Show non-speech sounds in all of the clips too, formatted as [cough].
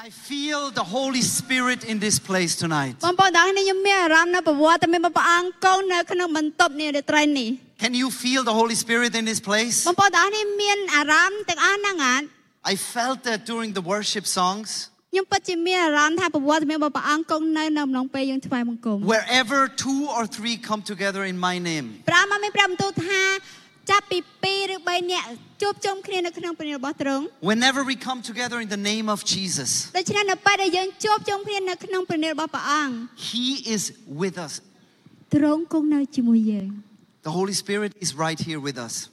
I feel the Holy Spirit in this place tonight. បងប្អូនទាំងអស់គ្នាខ្ញុំមានអារម្មណ៍នៅប្រវត្តិមានព្រះអង្គគង់នៅក្នុងបន្ទប់នេះរាត្រីនេះ Can you feel the Holy Spirit in this place? បងប្អូនទាំងអស់គ្នាមានអារម្មណ៍ទាំងអស់ហ្នឹងអត់ I felt that during the worship songs. ខ្ញុំពិតជាមានអារម្មណ៍ថាប្រវត្តិមានព្រះអង្គគង់នៅនៅអំឡុងពេលយើងថ្វាយបង្គំ Wherever two or three come together in my name, ព្រះអង្គមានព្រះបន្ទូលថា Whenever we come together in the name of Jesus, He is with us. The Holy Spirit is right here with us.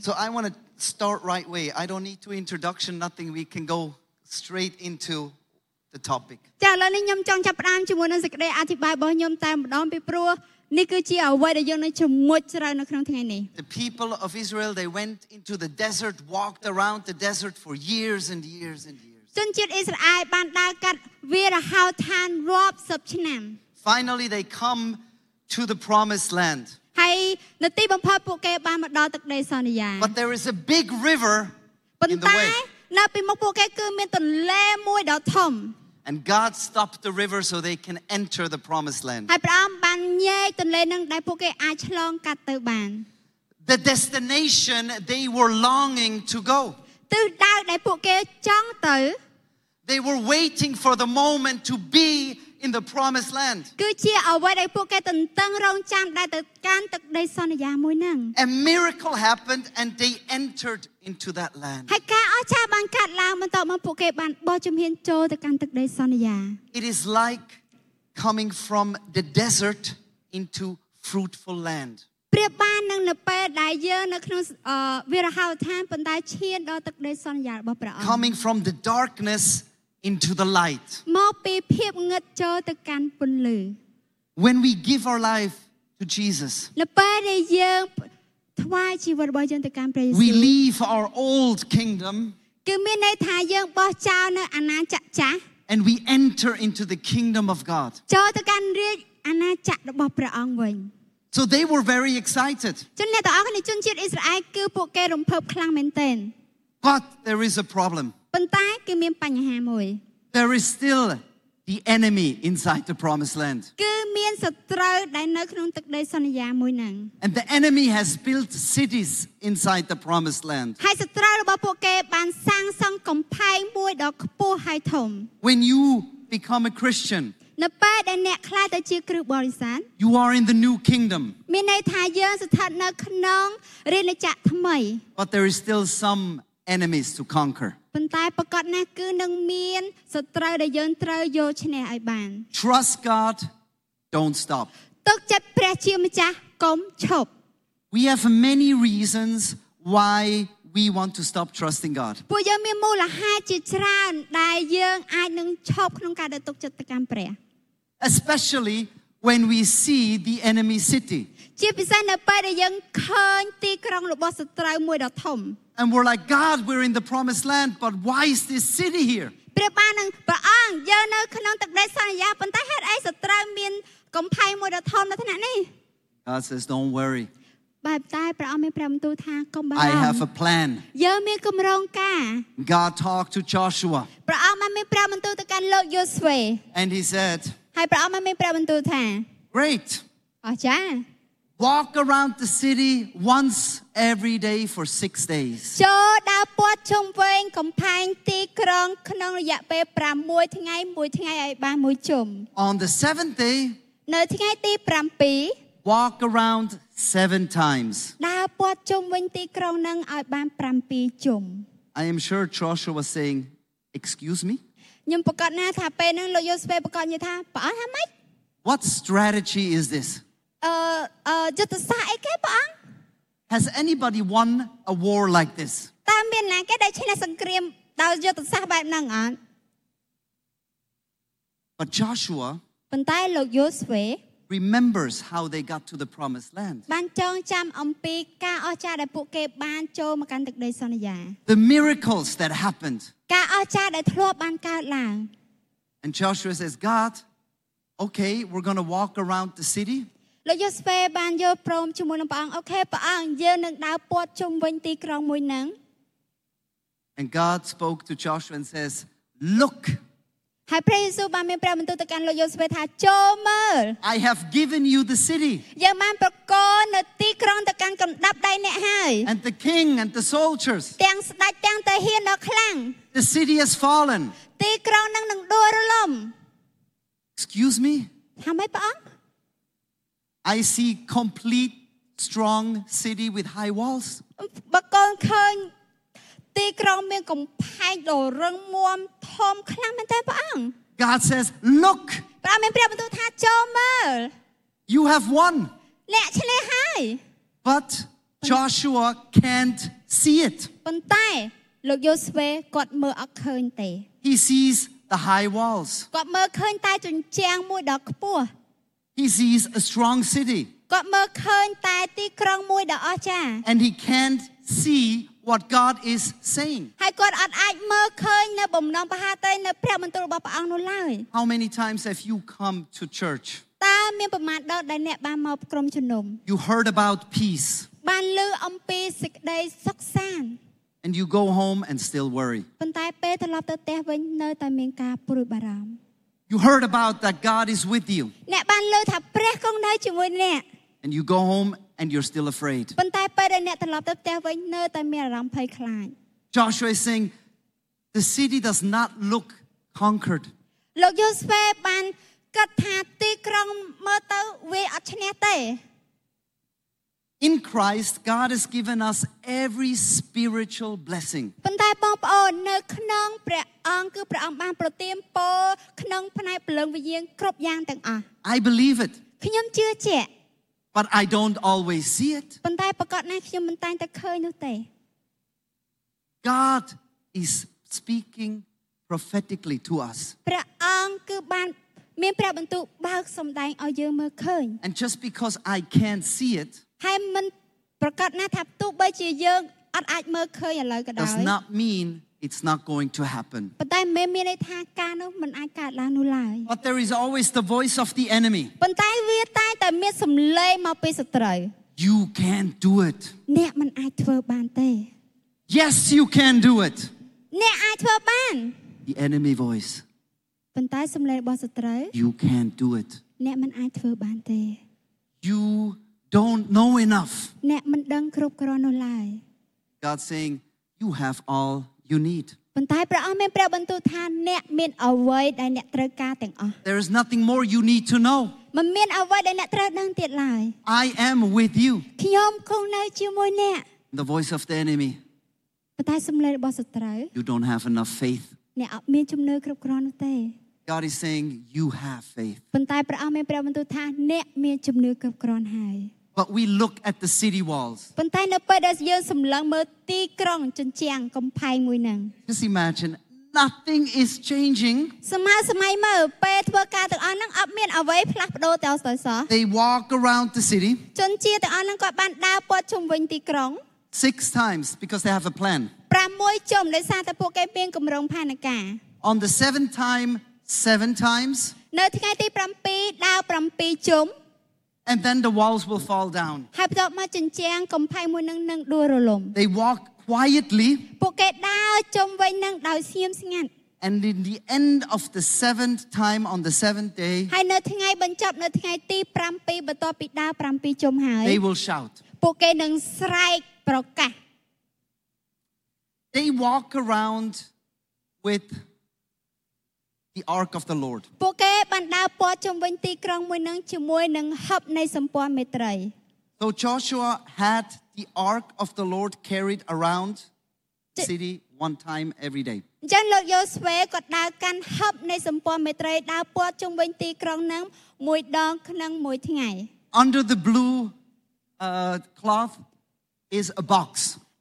So I want to start right away. I don't need to introduction, nothing. We can go straight into the topic. ចាឥឡូវនេះខ្ញុំចង់ចាប់ផ្ដើមជាមួយនឹងសេចក្តីអធិប្បាយរបស់ខ្ញុំតែម្ដងពីព្រោះនេះគឺជាអ្វីដែលយើងនឹងជាមួយជ្រៅនៅក្នុងថ្ងៃនេះ The people of Israel, they went into the desert, walked around the desert for years and years and years. ជនជាតិអ៊ីស្រាអែលបានដើរកាត់វាលហោឋានរាប់សិបឆ្នាំ Finally, they come to the promised land. ហើយនៅទីបំផុតពួកគេបានមកដល់ទឹកដីសន្យា But there is a big river ប៉ុ in ន្ the តែ way. នៅពីមុខពួកគេគឺមានទន្លេមួយដ៏ធំ And God stopped the river so they can enter the promised land. ហើយព្រះអង្គបានញែកទន្លេនឹងដែលពួកគេអាចឆ្លងកាត់ទៅបាន The destination they were longing to go. ទិសដៅដែលពួកគេចង់ទៅ They were waiting for the moment to be in the promised land. គឺជាអ្វីដែលពួកគេទន្ទឹងរង់ចាំដែលទៅកាន់ទឹកដីសន្យាមួយហ្នឹង A miracle happened and they entered into that land. ហើយការអ ស្ចារ្យបានកាត់ឡើងបន្ទាប់មកពួកគេបានបោះជំហានចូលទៅកាន់ទឹកដីសន្យា It is like coming from the desert into fruitful land. ប្រៀបបាននឹងនៅពេលដែលយើងនៅក្នុងអឺវារហោឋានប៉ុន្តែឈានដល់ទឹកដីសន្យារបស់ព្រះអង្គ Coming from the darkness into the light. មកពីភាពងឹតចូលទៅកាន់ពន្លឺ When we give our life to Jesus, នៅពេលដែលយើង ថ្វាយជីវិតរបស់យើងទៅកាន់ព្រះយេស៊ូ we វ leave our old kingdom គឺមានន័យថាយើងបោះចោលនៅអាណាចក្រចាស់ and we enter into the kingdom of God. ចូលទៅកាន់រាជអាណាចក្ររបស់ព្រះអង្គវិញ So they were very excited. ជនអ្នកទាំងអស់គ្នាជនជាតិអ៊ីស្រាអែលគឺពួកគេរំភើបខ្លាំងមែនទែន But there is a problem. ប៉ុន្តែគឺមានបញ្ហាមួយ There is still the enemy inside the promised land. គឺមានសត្រូវដែលនៅក្នុងទឹកដីសន្យាមួយហ្នឹង And the enemy has built cities inside the promised land. ហើយសត្រូវរបស់ពួកគេបានសាងសង់កំផែងមួយដ៏ខ្ពស់ហើយធំ When you become a Christian, នៅពេលដែលអ្នកខ្លាចទៅជាគ្រឹះបរិស័ទ you are in the new kingdom, មានន័យថាយើងស្ថិតនៅក្នុងរាជចក្រថ្មី but there is still some enemies to conquer. ប៉ុន្តែប្រកាសណាស់គឺនឹងមានសត្រូវដែលយើងត្រូវយកឈ្នះឲ្យបាន Trust God, don't stop. ទុកចិត្តព្រះជាម្ចាស់កុំឈប់ We have many reasons why we want to stop trusting God. ពួកយើងមានមូលហេតុជាច្រើនដែលយើងអាចនឹងឈប់ក្នុងការដែលទុកចិត្តទៅកាន់ព្រះ Especially when we see the enemy city. ជាពិសេសនៅពេលដែលយើងឃើញទីក្រុងរបស់សត្រូវមួយដ៏ធំ And we're like, God, we're in the promised land, but why is this city here? ប្រៀបបាននឹងព្រះអង្គយើងនៅក្នុងទឹកដីសន្យាប៉ុន្តែហេតុអីសត្រូវមានកំផែងមួយដ៏ធំនៅថ្នាក់នេះ God says, Don't worry. បែបតែព្រះអង្គមានព្រះបន្ទូលថាកុំបារ I ម្ have ភ a plan. យើងមានគម្រោងការ God talked to Joshua ព្រះអង្គបានមានព្រះបន្ទូលទៅកាន់លោកយូស្វេ and he said, ហើយព្រះអង្គបានមានព្រះបន្ទូលថា Great. អស្ចារ្យ Walk around the city once every day for six days. ចូលដើរពាត់ជុំវិញកំផែងទីក្រុងក្នុងរយៈពេល6ថ្ងៃមួយថ្ងៃឲ្យបានមួយជុំ On the seventh day, នៅថ្ងៃទី walk around seven times. 7ដើរពាត់ជុំវិញទីក្រុងនឹងឲ្យបាន7ជុំ I am sure Joshua was saying, Excuse me? ខ្ញុំប្រកាសណាថាពេលហ្នឹងលោកយូស្វេប្រកាសនិយាយថាព្រះអង្គថាម៉េច What strategy is this? អឺអឺយុទ្ធសាស្ត្រអីគេព្រះអង្គ Has anybody won a war like this? តើមានណាគេដែលឈ្នះសង្គ្រាមដោយយុទ្ធសាស្ត្របែបហ្នឹងអត់ But Joshua ប៉ុន្តែលោកយូស្វេ remembers how they got to the promised land. បានចងចាំអំពីការអស្ចារ្យដែលពួកគេបានចូលមកកាន់ទឹកដីសន្យា The miracles that happened. ការអស្ចារ្យដែលធ្លាប់បានកើតឡើង And Joshua says, God, okay, we're going to walk around the city. លោកយូស្វេបានយល់ព្រមជាមួយនឹងព្រះអង្គអូខេព្រះអង្គយើងនឹងដើរពាត់ជុំវិញទីក្រុងមួយហ្នឹង And God spoke to Joshua and says, Look, ហើយព្រះយេស៊ូវបានមានព្រះបន្ទូលទៅកាន់លោកយូស្វេថាចូលមើល I have given you the city យើងបានប្រកល់នៅទីក្រុងទៅកាន់កណ្ដាប់ដៃអ្នកហើយ and the king and the soldiers. ទាំងស្ដេចទាំងតាហ៊ានដ៏ខ្លាំង The city has fallen. ទីក្រុងនឹងនឹងដួលរលំ Excuse me? ថាម៉េចព្រះអង្គ I see complete strong city with high walls. បើកូនឃើញទីក្រុងមានកំផែងដ៏រឹងមាំធំខ្លាំងមែនតើព្រះអង្គ God says, Look, ព្រះអង្គមានព្រះបន្ទូលថាចូលមើល you have won. អ្នកឈ្នះហើយ But Joshua can't see it. ប៉ុន្តែលោកយូស្វេគាត់មើលអត់ឃើញទេ He sees the high walls, គាត់មើលឃើញតែជញ្ជាំងមួយដ៏ខ្ពស់ he sees a strong city, គាត់មើលឃើញតែទីក្រុងមួយដ៏អស្ចារ្យ and he can't see what God is saying. ហើយគាត់អត់អាចមើលឃើញនៅបំណងប្រហាតីនៅព្រះបន្ទូលរបស់ព្រះអង្គនោះឡើយ How many times have you come to church? តើមានប្រមាណដងដែលអ្នកបានមកក្រុមជំនុំ You heard about peace, បានលើអំពីសេចក្តីសុខសាន្ត and you go home and still worry. ប៉ុន្តែពេលត្រឡប់ទៅផ្ទះវិញនៅតែមានការព្រួយបារម្ភ You heard about that God is with you, អ្នកបានលើថាព្រះគង់នៅជាមួយអ្នក and you go home and you're still afraid. ប៉ុន្តែពេលដែលអ្នកត្រឡប់ទៅផ្ទះវិញនៅតែមានអារម្មណ៍ភ័យខ្លាច Joshua is saying, The city does not look conquered. លោកយូស្វេបានគិតថាទីក្រុងមើលទៅវាអត់ឈ្នះទេ In Christ, God has given us every spiritual blessing. ប៉ុន្តែបងប្អូននៅក្នុងព្រះអង្គគឺព្រះអង្គបានប្រទានពរក្នុងផ្នែកព្រលឹងវិញ្ញាណគ្រប់យ៉ាងទាំងអស់ I believe it, ខ្ញុំជឿជាក់ but I don't always see it. ប៉ុន្តែប្រកាសណាស់ខ្ញុំមិនតែងតែឃើញនោះទេ God is speaking prophetically to us. ព្រះអង្គគឺបានមានព្រះបន្ទូលបើកសម្ដែងឲ្យយើងមើលឃើញ And just because I can't see it ហើយមិនប្រកាសណាស់ថាទោះបីជាយើងអត់អាចមើលឃើញឥឡូវក៏ដោយ does not mean it's not going to happen. ប៉ុន្តែមិនមានន័យថាការនោះមិនអាចកើតឡើងនោះឡើយ But there is always the voice of the enemy. ប៉ុន្តែវាតែងតែមានសំឡេងមកពីសត្រូវ You can't do it. អ្នកមិនអាចធ្វើបានទេ Yes, you can do it. អ្នកអាចធ្វើបាន The enemy voice. ប៉ុន្តែសំឡេងរបស់សត្រូវ You can't do it. អ្នកមិនអាចធ្វើបានទេ You don't know enough. អ្នកមិនដឹងគ្រប់គ្រាន់នោះឡើយ God saying, You have all you need. ប៉ុន្តែព្រះអង្គមានព្រះបន្ទូលថាអ្នកមានអ្វីដែលអ្នកត្រូវការទាំងអស់ There is nothing more you need to know. មិនមានអ្វីដែលអ្នកត្រូវដឹងទៀតឡើយ I am with you. ខ្ញុំគង់នៅជាមួយអ្នក The voice of the enemy. ប៉ុន្តែសំឡេងរបស់សត្រូវ You don't have enough faith. អ្នកអត់មានជំនឿគ្រប់គ្រាន់នោះទេ God is saying, You have faith. ប៉ុន្តែព្រះអង្គមានព្រះបន្ទូលថាអ្នកមានជំនឿគ្រប់គ្រាន់ហើយ But we look at the city walls. ប៉ុន្តែនៅពេលដែលយើងសម្លឹងមើលទីក្រុងជញ្ជាំងកំផែងមួយហ្នឹង Just imagine, nothing is changing. សម័យសម័យមើលពេលធ្វើការទាំងអស់ហ្នឹងអត់មានអ្វីផ្លាស់ប្ដូរទៅទៅសោះ They walk around the city ជនជាតិទាំងអស់ហ្នឹងគាត់បានដើរព័ទ្ធជុំវិញទីក្រុង six times because they have a plan. 6ជុំដោយសារតែពួកគេមានគម្រោងផែនការ On the seventh time, seven times, នៅថ្ងៃទី7ដើរ7ជុំ and then the walls will fall down. ហើយបន្ទាប់មកជញ្ជាំងកំផែងមួយហ្នឹងនឹងដួលរលំ They walk quietly, ពួកគេដើរជុំវិញហ្នឹងដោយស្ងៀមស្ងាត់ and in the end of the seventh time, on the seventh day, ហើយនៅថ្ងៃបញ្ចប់នៅថ្ងៃទី7បន្ទាប់ពីដើរ7ជុំហើយ they will shout. ពួកគេនឹងស្រែកប្រកាស They walk around with the ark of the Lord. ពួកគេបានដើរព័ទ្ធជុំវិញទីក្រុងមួយហ្នឹងជាមួយនឹងហឹបនៃសម្ព័ន្ធមេត្រី So Joshua had the ark of the Lord carried around the J- city one time every day. អញ្ចឹងលោកយូស្វេគាត់ដើរកាន់ហឹបនៃសម្ព័ន្ធមេត្រីដើរព័ទ្ធជុំវិញទីក្រុងហ្នឹងមួយដងក្នុងមួយថ្ងៃ Under the blue uh, cloth is a box.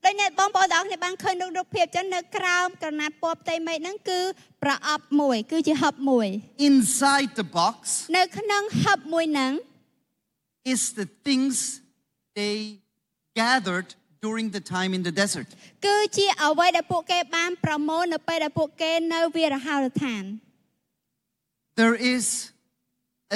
ដោយអ្នកបងប្អូនទាំងអស់គ្នាបានឃើញក្នុងរូបភាពអញ្ចឹងនៅក្រោមក្រណាត់ពណ៌ផ្ទៃមេឃហ្នឹងគឺប្រអប់មួយគឺជាហឹបមួយ Inside the box នៅក្នុងហឹបមួយហ្នឹង is the things they gathered during the time in the desert. គឺជាអ្វីដែលពួកគេបានប្រមូលនៅពេលដែលពួកគេនៅវាលរហោដ្ឋាន There is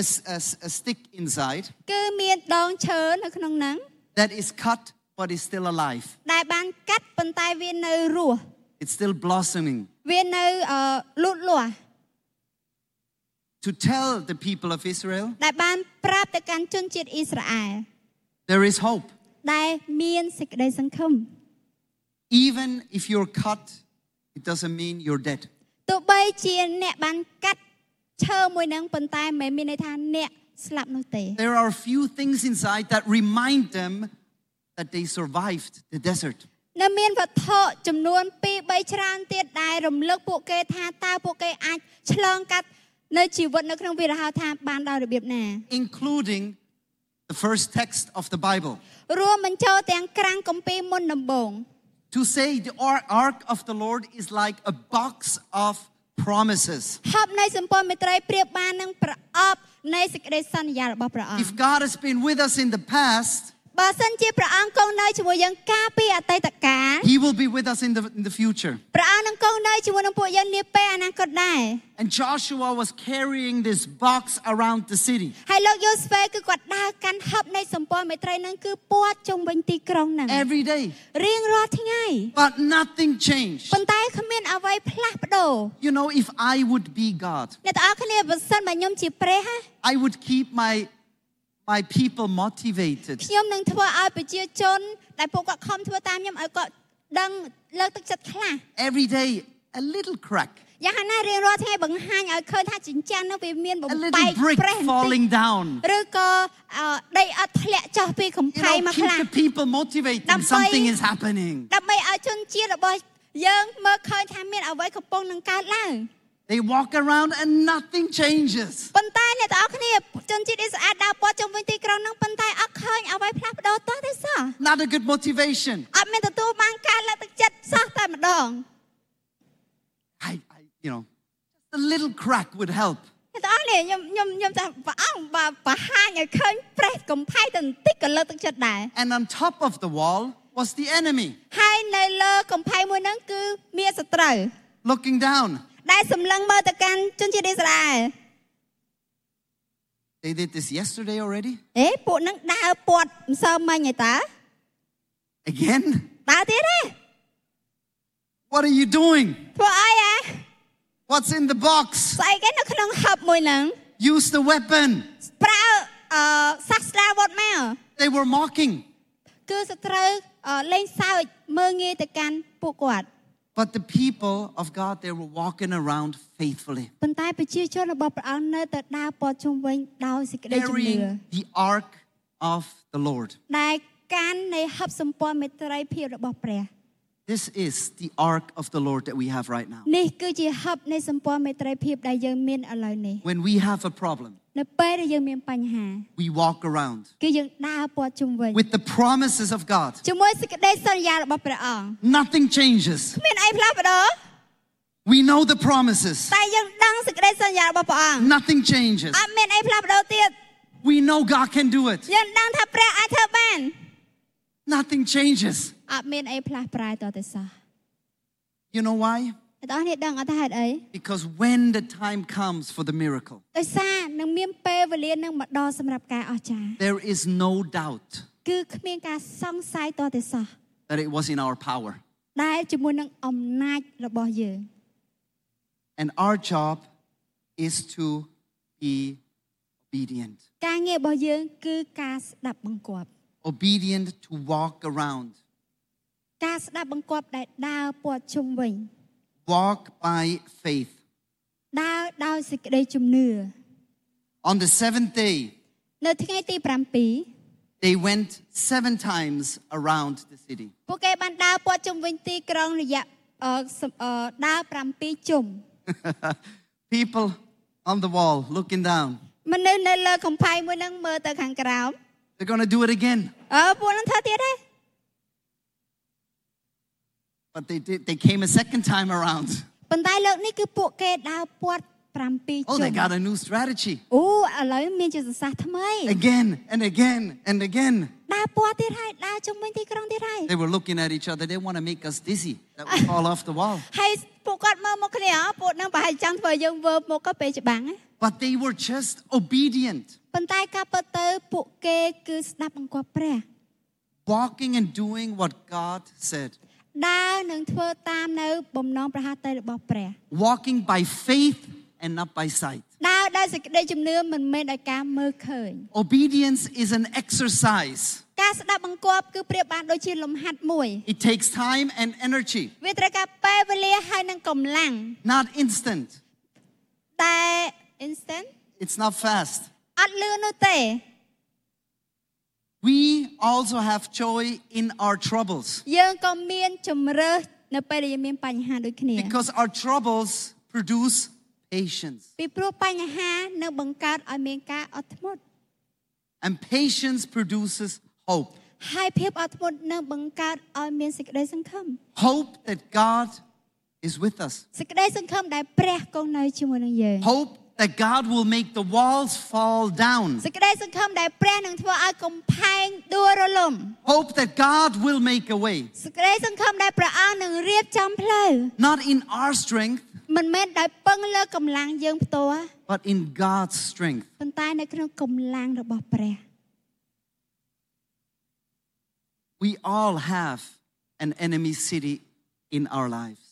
a, s- a s- a stick inside គឺមានដងឈើនៅក្នុងហ្នឹង that is cut but is still alive. ដែលបានកាត់ប៉ុន្តែវានៅរស់ It's still blossoming វានៅអឺលូតលាស់ to tell the people of Israel ដែលបានប្រាប់ទៅកាន់ជនជាតិអ៊ីស្រាអែល there is hope. ដែលមានសេចក្តីសង្ឃឹម Even if you're cut, it doesn't mean you're dead. ទោះបីជាអ្នកបានកាត់ឈើមួយនឹងប៉ុន្តែមិនមែនមានន័យថាអ្នកស្លាប់នោះទេ There are a few things inside that remind them that they survived the desert. នៅមានវត្ថុចំនួន2 3ច្រើនទៀតដែលរំលឹកពួកគេថាតើពួកគេអាចឆ្លងកាត់នៅជីវិតនៅក្នុងវិរហោថាបានដោយរបៀបណា including the first text of the Bible. រួមបញ្ចូលទាំងក្រាំងគម្ពីរមុនដំបូង To say the ar- ark of the Lord is like a box of promises. ហបនៃសម្ព័ន្ធមេត្រីប្រៀបបាននឹងប្រអប់នៃសេចក្តីសន្យារបស់ព្រះអង្គ If God has been with us in the past, បើសិនជាព្រះអង្គគង់នៅជាមួយយើងកាលពីអតីតកាល He will be with us in the, in the future. ព្រះអង្គនឹងគង់នៅជាមួយនឹងពួកយើងនាពេលអនាគតដែរ And Joshua was carrying this box around the city. ហើយលោកយូស្វេគឺគាត់ដើរកាន់ហបនៃសម្ព័ន្ធមេត្រីនឹងគឺពាត់ជុំវិញទីក្រុងហ្នឹង every day. រៀងរាល់ថ្ងៃ But nothing changed. ប៉ុន្តែគ្មានអ្វីផ្លាស់ប្ដូរ You know, if I would be God, អ្នកទាំងអស់គ្នាបើសិនបើខ្ញុំជាព្រះហ៎ I would keep my, my people motivated. ខ្ញុំនឹងធ្វើឲ្យប្រជាជនដែលពួកគាត់ខំធ្វើតាមខ្ញុំឲ្យគាត់ដឹងលើកទឹកចិត្តខ្លះ Every day, a little crack, យ៉ាងណារៀងរាល់ថ្ងៃបង្ហាញឲ្យឃើញថាចិញ្ចាំងនោះវាមានបំ a បែក little brick ប្រេះបន្តិច falling down. ឬក៏អឺដីអត់ធ្លាក់ចុះពីកំ You ផែង know, មក keep ខ្លះ the people motivated. Đâm Something bay. is happening. ដើម្បីឲ្យជនជាតិរបស់យើងមើលឃើញថាមានអ្វីកំពុងនឹងកើតឡើង They walk around and nothing changes. ប៉ុន្តែអ្នកទាំងអស់គ្នាជនជាតិអ៊ីស្រាអែលដើរព័ទ្ធជុំវិញទីក្រុងហ្នឹងប៉ុន្តែអត់ឃើញអ្វីផ្លាស់ប្ដូរតោះទេសោះ Not a good motivation. អត់មានទទួលបានការលើកទឹកចិត្តសោះតែម្ដង I, I you know, just a little crack would help. អ្នកទាំងអស់គ្នាខ្ញុំខ្ញុំខ្ញុំថាព្រះអង្គបើបង្ហាញឲ្យឃើញប្រេះកំផែងទៅបន្តិចក៏លើកទឹកចិត្តដែរ And on top of the wall was the enemy ហើយនៅលើកំផែងមួយហ្នឹងគឺមានសត្រូវ looking down. ដែលសម្លឹងមើលទៅកាន់ជនជាតិអ៊ីស្រាអែល They did this yesterday already. អេពួកហ្នឹងដើរពាត់ម្សិលមិញឯតា Again? ដើរទៀតទេ What are you doing? ធ្វើអីហ៎ What's in the box? ស្អីគេនៅក្នុងហឹបមួយហ្នឹង Use the weapon. ប្រើអឺសាស្ត្រាវុធមក They were mocking. គឺសត្រូវអឺលេងសើចមើងងាយទៅកាន់ពួកគាត់ But the people of God, they were walking around faithfully, ប៉ុន្តែប្រជាជនរបស់ព្រះអង្គនៅតែដើរព័ទ្ធជុំវិញដោយសេចក្តីជំនឿ carrying the ark of the Lord. ដែលកាន់នៃហឹបសម្ព័ន្ធមេត្រីភាពរបស់ព្រះ This is the ark of the Lord that we have right now. នេះគឺជាហឹបនៃសម្ព័ន្ធមេត្រីភាពដែលយើងមានឥឡូវនេះ When we have a problem, នៅពេលដែលយើងមានបញ្ហា we walk around គឺយើងដើរព័ទ្ធជុំវិញ with the promises of God. ជាមួយសេចក្តីសន្យារបស់ព្រះអង្គ Nothing changes. គ្មានអីផ្លាស់ប្ដូរ We know the promises. តែយើងដឹងសេចក្តីសន្យារបស់ព្រះអង្គ Nothing changes. អត់មានអីផ្លាស់ប្ដូរទៀត We know God can do it. យើងដឹងថាព្រះអាចធ្វើបាន Nothing changes. អត់មានអីផ្លាស់ប្រែតទៅសោះ You know why? អ្នកទាំងអស់គ្នាដឹងអត់ថាហេតុអី Because when the time comes for the miracle, ដោយសារនឹងមានពេលវេលានឹងមកដល់សម្រាប់ការអស្ចារ្យ there is no doubt គឺគ្មានការសង្ស័យតទៅសោះ that it was in our power. ដែលជាមួយនឹងអំណាចរបស់យើង And our job is to be obedient. ការងាររបស់យើងគឺការស្ដាប់បង្គាប់ Obedient to walk around. ការស្ដាប់បង្គាប់ដែលដើរព័ទ្ធជុំវិញ Walk by faith. ដើរដោយសេចក្តីជំនឿ On the seventh day, នៅថ្ងៃទី7 they went seven times around the city. ពួកគេបានដើរព័ទ្ធជុំវិញទីក្រុងរយៈអឺសំអឺដើរ7ជុំ People on the wall looking down. មនុស្សនៅលើកំផែងមួយហ្នឹងមើលទៅខាងក្រោម They're going to do it again. អើពួកហ្នឹងធ្វើទៀតទេ But they did, they came a second time around. ប៉ុន្តែលើកនេះគឺពួកគេដើរព័ទ្ធ7 Oh, ជុំ they got a new strategy. អូឥឡូវមានយុទ្ធសាស្ត្រថ្មី Again and again and again. ដើរព័ទ្ធទៀតហើយដើរជុំវិញទីក្រុងទៀតហើយ They were looking at each other. They want to make us dizzy. That we fall off the wall. [laughs] ហើយពួកគាត់មើលមកគ្នាអពួកហ្នឹងប្រហែលចង់ធ្វើយើងវើបមកក៏ពេលច្បាំងណា But they were just obedient, ប៉ុន្តែការពិតទៅពួកគេគឺស្ដាប់បង្គាប់ព្រះ walking and doing what God said. ដើរនឹងធ្វើតាមនៅបំណងប្រហាតីរបស់ព្រះ walking by faith and not by sight. ដើរដោយសេចក្តីជំនឿមិនមែនដោយការមើលឃើញ Obedience is an exercise. ការស្ដាប់បង្គាប់គឺប្រៀបបានដូចជាលំហាត់មួយ It takes time and energy, វាត្រូវការពេលវេលាហើយនឹងកម្លាំង not instant. តែ instant It's not fast. អត់លឿននោះទេ we also have joy in our troubles. Because our troubles produce patience. And patience produces hope. Hope that God is with us. Hope that God will make the walls fall down. សេចក្តីសង្ឃឹមដែលព្រះនឹងធ្វើឲ្យកំផែងដួលរលំ Hope that God will make a way, សេចក្តីសង្ឃឹមដែលព្រះអង្គនឹងរៀបចំផ្លូវ not in our strength, មិនមែនដោយពឹងលើកម្លាំងយើងផ្ទាល់ but in God's strength. ប៉ុន្តែនៅក្នុងកម្លាំងរបស់ព្រះ We all have an enemy city in our lives.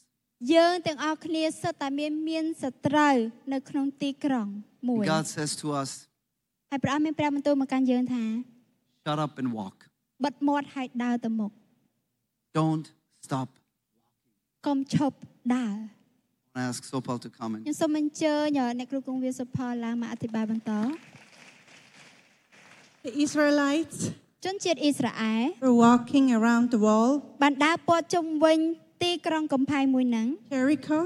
យើងទាំងអស់គ្នាសុទ្ធតែមានមានសត្រូវនៅក្នុងទីក្រុងមួយ God says to us, ហើយព្រះអង្គមានព្រះបន្ទូលមកកាន់យើងថា shut up and walk. បិទមាត់ហើយដើរទៅមុខ Don't stop. កុំឈប់ដើរ I ask Sopal to come in. ខ្ញុំសូមអញ្ជើញអ្នកគ្រូគង្វាសុផលឡើងមកអធិប្បាយបន្ត The Israelites ជនជាតិអ៊ីស្រាអែល were walking around the wall, បានដើរព័ទ្ធជុំវិញ ទីក្រុងកំផែងមួយហ្នឹង Jericho,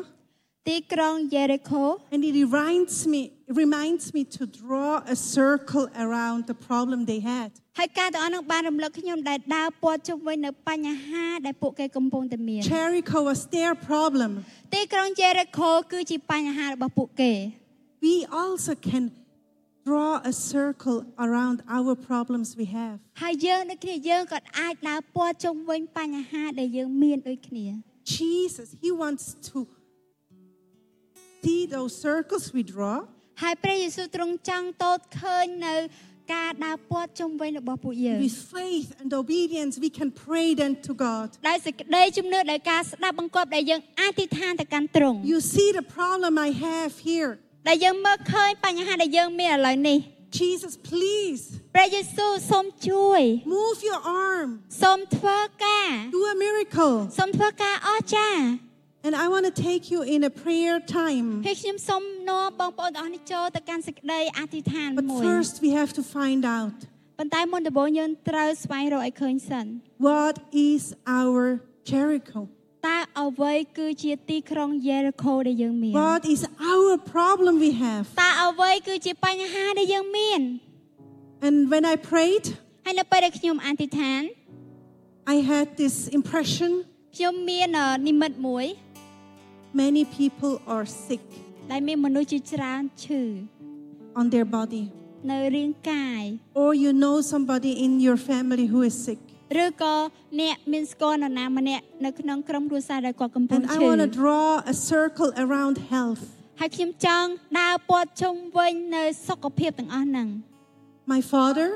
ទីក្រុងយេរីខូ and it reminds me, it reminds me to draw a circle around the problem they had. ហើយការទាំងអស់ហ្នឹងបានរំលឹកខ្ញុំដែលដើរព័ទ្ធជុំវិញនៅបញ្ហាដែលពួកគេកំពុងតែមាន Jericho was their problem. ទីក្រុងយេរីខូគឺជាបញ្ហារបស់ពួកគេ We also can draw a circle around our problems we have. ហើយយើងដូចគ្នាយើងក៏អាចដើរព័ទ្ធជុំវិញបញ្ហាដែលយើងមានដូចគ្នា Jesus, He wants to see those circles we draw ហើយព្រះយេស៊ូវទ្រង់ចង់តូតឃើញនៅការដើរព័ទ្ធជុំវិញរបស់ពួកយើង with faith and obedience. We can pray then to God. ដោយសេចក្តីជំនឿដោយការស្ដាប់បង្គាប់ដែលយើងអធិដ្ឋានទៅកាន់ទ្រង់ You see the problem I have here. ដែលយើងមើលឃើញបញ្ហាដែលយើងមានឥឡូវនេះ Jesus, please ព្រះយេស៊ូវសូមជួយ move your arm. សូមធ្វើការ Do a miracle. សូមធ្វើការអស្ចារ្យ And I want to take you in a prayer time. ហើយខ្ញុំសូមនាំបងប្អូនទាំងអស់នេះចូលទៅកាន់សេចក្តីអធិដ្ឋាន But មួយ first, we have to find out ប៉ុន្តែមុនដំបូងយើងត្រូវស្វែងរកឲ្យឃើញសិន what is our Jericho. តើអ្វីគឺជាទីក្រុងយេរីខូដែលយើងមាន What is our problem we have. តើអ្វីគឺជាបញ្ហាដែលយើងមាន And when I prayed, ហើយនៅពេលដែលខ្ញុំអធិដ្ឋាន I had this impression ខ្ញុំមានអឺនិមិត្តមួយ many people are sick ដែលមានមនុស្សជាច្រើនឈឺ on their body. នៅរាងកាយ Or you know somebody in your family who is sick. ឬក៏អ្នកមានស្គាល់នរណាម្នាក់នៅក្នុងក្រុមគ្រួសារដែលគាត់កំពុង And I ឈឺ want to draw a circle around health. ហើយខ្ញុំចង់ដើរព័ទ្ធជុំវិញនៅសុខភាពទាំងអស់ហ្នឹង My father,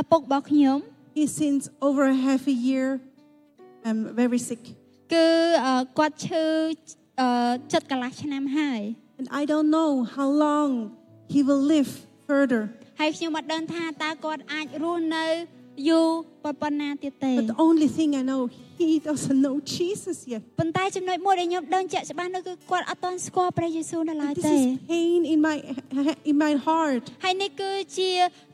ឪពុករបស់ខ្ញុំ he since over a half a year um, very sick. គឺអឺគាត់ឈឺអឺចិត្តកន្លះឆ្នាំហើយ And I don't know how long he will live further. ហើយខ្ញុំអត់ដឹងថាតើគាត់អាចរស់នៅ យូរប៉ុណ្ណាទៀតទេ But the only thing I know, he doesn't know Jesus yet. ប៉ុន្តែចំណុចមួយដែលខ្ញុំដឹងជាក់ច្បាស់នោះគឺគាត់អត់ទាន់ស្គាល់ព្រះយេស៊ូវនៅឡើយ This ទេ is pain in my in my heart. ហើយនេះគឺជា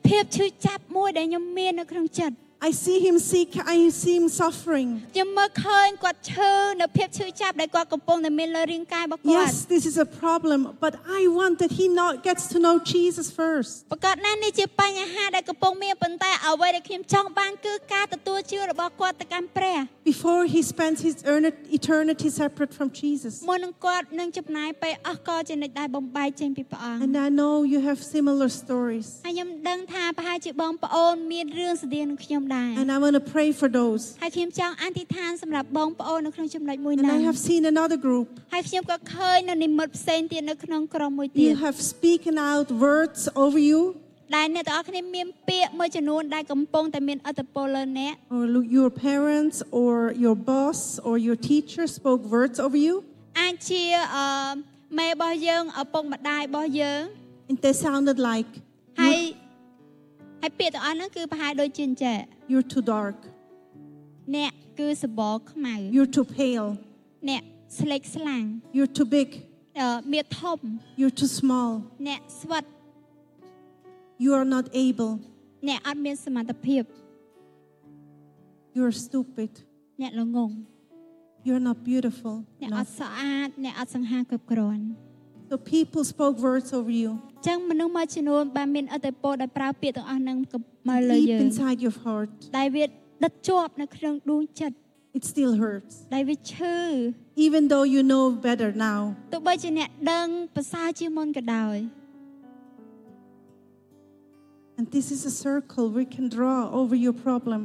ភាពឈឺចាប់មួយដែលខ្ញុំមាននៅក្នុងចិត្ត I see him sick. I see him suffering. ខ្ញុំមើលឃើញគាត់ឈឺនៅភាពឈឺចាប់ដែលគាត់កំពុងតែមានលើរាងកាយរបស់គាត់ Yes, this is a problem, but I want that he not gets to know Jesus first. ប្រកាសណាស់នេះជាបញ្ហាដែលកំពុងមានប៉ុន្តែអ្វីដែលខ្ញុំចង់បានគឺការទទួលជឿរបស់គាត់ទៅកាន់ព្រះ Before he spends his earn- eternity separate from Jesus. មុននឹងគាត់នឹងចំណាយពេលអស់កលជានិច្ចដែលបំបែកចេញពីព្រះអង្គ And I know you have similar stories. ហើយខ្ញុំដឹងថាប្រហែលជាបងប្អូនមានរឿងស្តីងនឹងខ្ញុំ ដែរ And I want to pray for those. ហើយខ្ញុំចង់អធិដ្ឋានសម្រាប់បងប្អូននៅក្នុងចំណុចមួយ And ហ្នឹង I have seen another group. ហើយខ្ញុំក៏ឃើញនៅនិមិត្តផ្សេងទៀតនៅក្នុងក្រុមមួយទៀត You have spoken out words over you. ដែលអ្នកទាំងអស់គ្នាមានពាក្យមួយចំនួនដែលកំពុងតែមានអត្តពលលើអ្នក or lo- your parents or your boss or your teacher spoke words over you អាចជាអឺមេរបស់យើងឪពុកម្ដាយរបស់យើង and they sounded like ហើយ ហើយពាក្យទាំងអស់ហ្នឹងគឺប្រហែលដូចជាអញ្ចេះ you're too dark, អ្នកគឺសបកខ្មៅ you're too pale, អ្នកស្លេកស្លាំង you're too big, អឺមានធំ you're too small, អ្នកស្វិត you are not able, អ្នកអត់មានសមត្ថភាព you're stupid, អ្នកល្ងង you're not beautiful. អ្នកអ enough. ត់ស្អាតអ្នកអត់សង្ហាគ្រប់គ្រាន់ So people spoke words over you អញ្ចឹងមនុស្សមួយចំនួនបានមានអត្តពលដែលប្រើពាក្យទាំងអស់ហ្នឹងមកលើ deep យើង inside your heart. ដែលវាដិតជាប់នៅក្នុងដួងចិត្ត It still hurts. ដែលវាឈឺ Even though you know better now, ទោះបីជាអ្នកដឹងប្រសើរជាងមុនក៏ដោយ and this is a circle we can draw over your problem.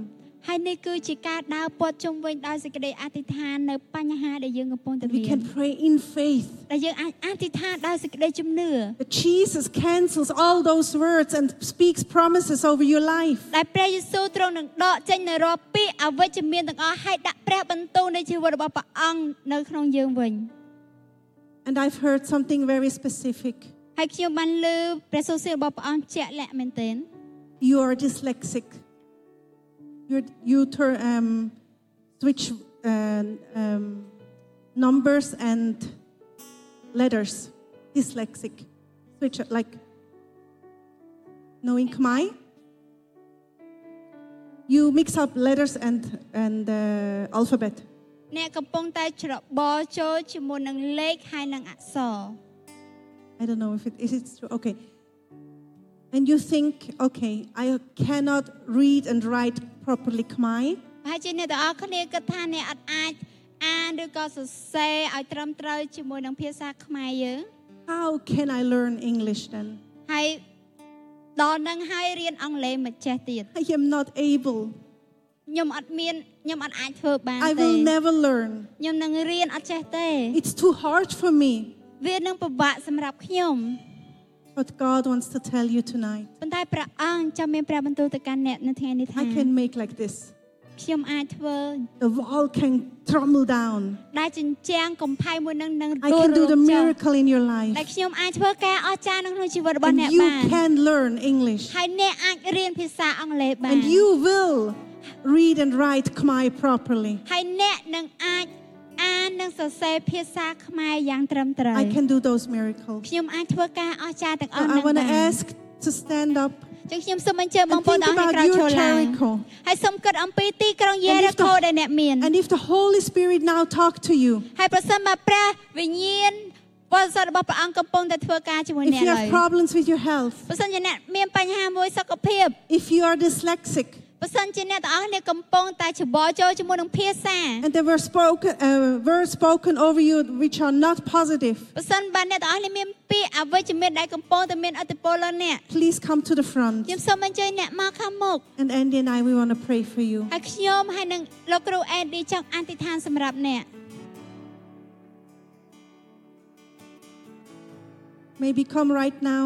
ហើយនេះគឺជាការដើរព័ទ្ធជុំវិញដោយសេចក្តីអធិដ្ឋាននៅបញ្ហាដែលយើងកំពុងតែ And មា we ន can pray in faith ដែលយើងអាចអធិដ្ឋានដោយសេចក្តីជំនឿ that Jesus cancels all those words and speaks promises over your life. ដែលព្រះយេស៊ូវទ្រង់នឹងដកចេញនៅរាល់ពាក្យអវិជ្ជមានទាំងអស់ហើយដាក់ព្រះបន្ទូលនៃជីវិតរបស់ព្រះអង្គនៅក្នុងយើងវិញ And I've heard something very specific. ហើយខ្ញុំបានលើព្រះសូរសៀលរបស់ព្រះអង្គជាក់លាក់មែនទែន You are dyslexic. You're, you turn, um, switch uh, um, numbers and letters. Dyslexic. Switch it, like knowing Khmer. You mix up letters and, and uh, alphabet. អ្នកកំពុងតែច្របល់ចូលជាមួយនឹងលេខហើយនិងអក្សរ I don't know if it is it true. Okay. And you think, okay, I cannot read and write properly Khmer. ប្រហែលជាអ្នកទាំងអស់គ្នាគិតថាអ្នកអត់អាចអានឬក៏សរសេរឲ្យត្រឹមត្រូវជាមួយនឹងភាសាខ្មែរយើង How can I learn English then? ហើយដល់នឹងហើយរៀនអង់គ្លេសមិនចេះទៀត I am not able. ខ្ញុំអត់មានខ្ញុំអត់អាចធ្វើបាន I ទេ will never learn. ខ្ញុំនឹងរៀនអត់ចេះទេ It's too hard for me. វានឹងពិបាកសម្រាប់ខ្ញុំ But God wants to tell you tonight ប៉ុន្តែព្រះអង្គចាំមានព្រះបន្ទូលទៅកាន់អ្នកនៅថ្ងៃនេះថា I can make like this. ខ្ញុំអាចធ្វើ The wall can crumble down. ដែលជញ្ជាំងកំផែងមួយនឹងនឹង I ដួល can រ do ល the ចុះ miracle in your ដែល life. ខ្ញុំអាចធ្វើការអស្ចារ្យនៅក្នុងជីវិតរបស់ And អ្នក you បាន can learn English. ហើយអ្នកអាចរៀនភាសាអង់គ្លេសបាន And you will read and write Khmer properly. ហើយអ្នកនឹងអាច អាននិងសរសេរភាសាខ្មែរយ៉ាងត្រឹមត្រូវ I can do those miracles. ខ្ញុំអាចធ្វើការអស្ចារ្យទាំងអ So ស់ I ហ្នឹង want បា to ន ask to stand up ចឹងខ្ញុំសូមអញ្ជើញបង and ប្អូន think ទាំងអស់គ្នា about ក្រោយឈ your រឡើង Jericho. ហើយសូមគិតអំពីទីក្រុងយេ And រី if the- កូដែលអ្នកមាន And if the Holy Spirit now talk to you, ហើយប្រសិនបើព្រះវិញ្ញាណបរិសុទ្ធរបស់ព្រះអង្គកំពុងតែធ្វើការជាមួយ if អ្នក you ឡើ have យ problems with your health, ប្រសិនជាអ្នកមានបញ្ហាមួយសុខភាព if you are dyslexic, ប្រសិនជាអ្នកទាំងអស់គ្នាកំពុងតែច្បល់ចូលជាមួយនឹងភាសា and there were spoken uh, words spoken over you which are not positive, ប្រសិនបើអ្នកទាំងអស់គ្នាមានពាក្យអវិជ្ជមានដែលកំពុងតែមានអត្តពលលើអ្នក please come to the front. ខ្ញុំសូមអញ្ជើញអ្នកមកខាងមុខ And Andy and I, we want to pray for you. ហើយខ្ញុំហើយនឹងលោកគ្រូអេឌីចង់អធិដ្ឋានសម្រាប់អ្នក Maybe come right now.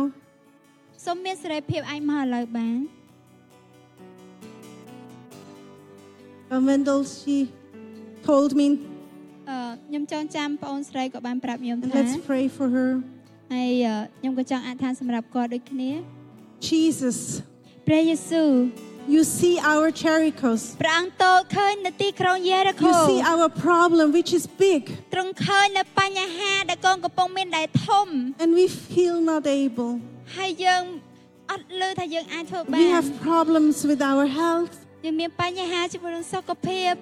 សូមមានសេរីភាពអាចមកឥឡូវបាន Uh, Wendell, she told me, អឺខ្ញុំចងចាំប្អូនស្រីក៏បានប្រាប់ខ្ញុំ and ថា let's pray for her. ហើយអឺខ្ញុំក៏ចង់អធិដ្ឋានសម្រាប់គាត់ដូចគ្នា Jesus, ព្រះយេស៊ូវ you see our Jerichos. ព្រះអង្គតឃើញនៅទីក្រុងយេរីកូ You see our problem, which is big, ទ្រង់ឃើញនៅបញ្ហាដែលកូនកំពុងមានដែលធំ and we feel not able. ហើយយើងអត់លើថាយើងអាចធ្វើបា We ន have problems with our health. យើងមានបញ្ហាជាមួយនឹងសុខភាព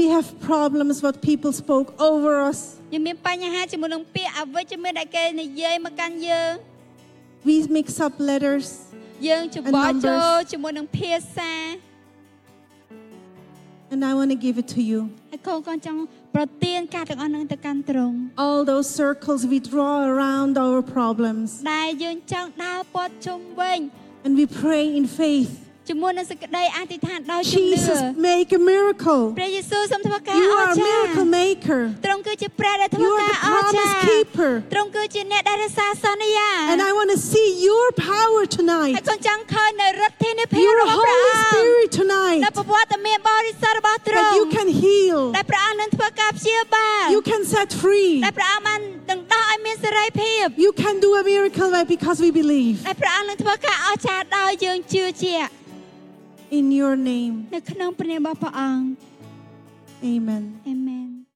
We have problems what people spoke over us. យើងមានបញ្ហាជាមួយនឹងពាក្យអវិជ្ជមានដែលគេនិយាយមកកាន់យើង We mix up letters. យើងច្បល់ And numbers. ចូលជាមួយនឹងភាសា And I want to give it to you. ហើយកូនកូនចង់ប្រទានការទាំងអស់នឹងទៅកាន់ទ្រង់ All those circles we draw around our problems. ដែលយើងចង់ដើរព័ទ្ធជុំវិញ And we pray in faith. ជាមួយនឹងសេចក្តីអធិដ្ឋានដោយជំនឿ Jesus, make a miracle. ព្រះយេស៊ូវសូមធ្វើការ You អ are ស្ a ចារ្យ miracle maker. ទ្រង់គឺជាព្រះដែលធ្វើ You are ការ the អស្ចារ្យ promise keeper. keeper. ទ្រង់គឺជាអ្នកដែលរក្សាសន្យា And I want to see your power ហើ tonight, យកូនចង់ឃើញនៅរដ្ឋធានីភាព your របស់ព្រះ Holy អង្គ Spirit នៅ tonight, ប្រវត្តិមានបរិសុទ្ធរបស់ទ្រ that ង់ you can heal, ដែលព្រះអង្គនឹងធ្វើការព្យាបាល you can set free, ដែលព្រះអង្គបានដណ្ដោះឲ្យមានសេរីភាព you can do a miracle because we believe. ដែលព្រះអង្គនឹងធ្វើការអស្ចារ្យដោយយើងជឿជាក់ In your name, នៅក្នុងព្រះនាមរបស់ព្រះអង្គ amen. អេមែន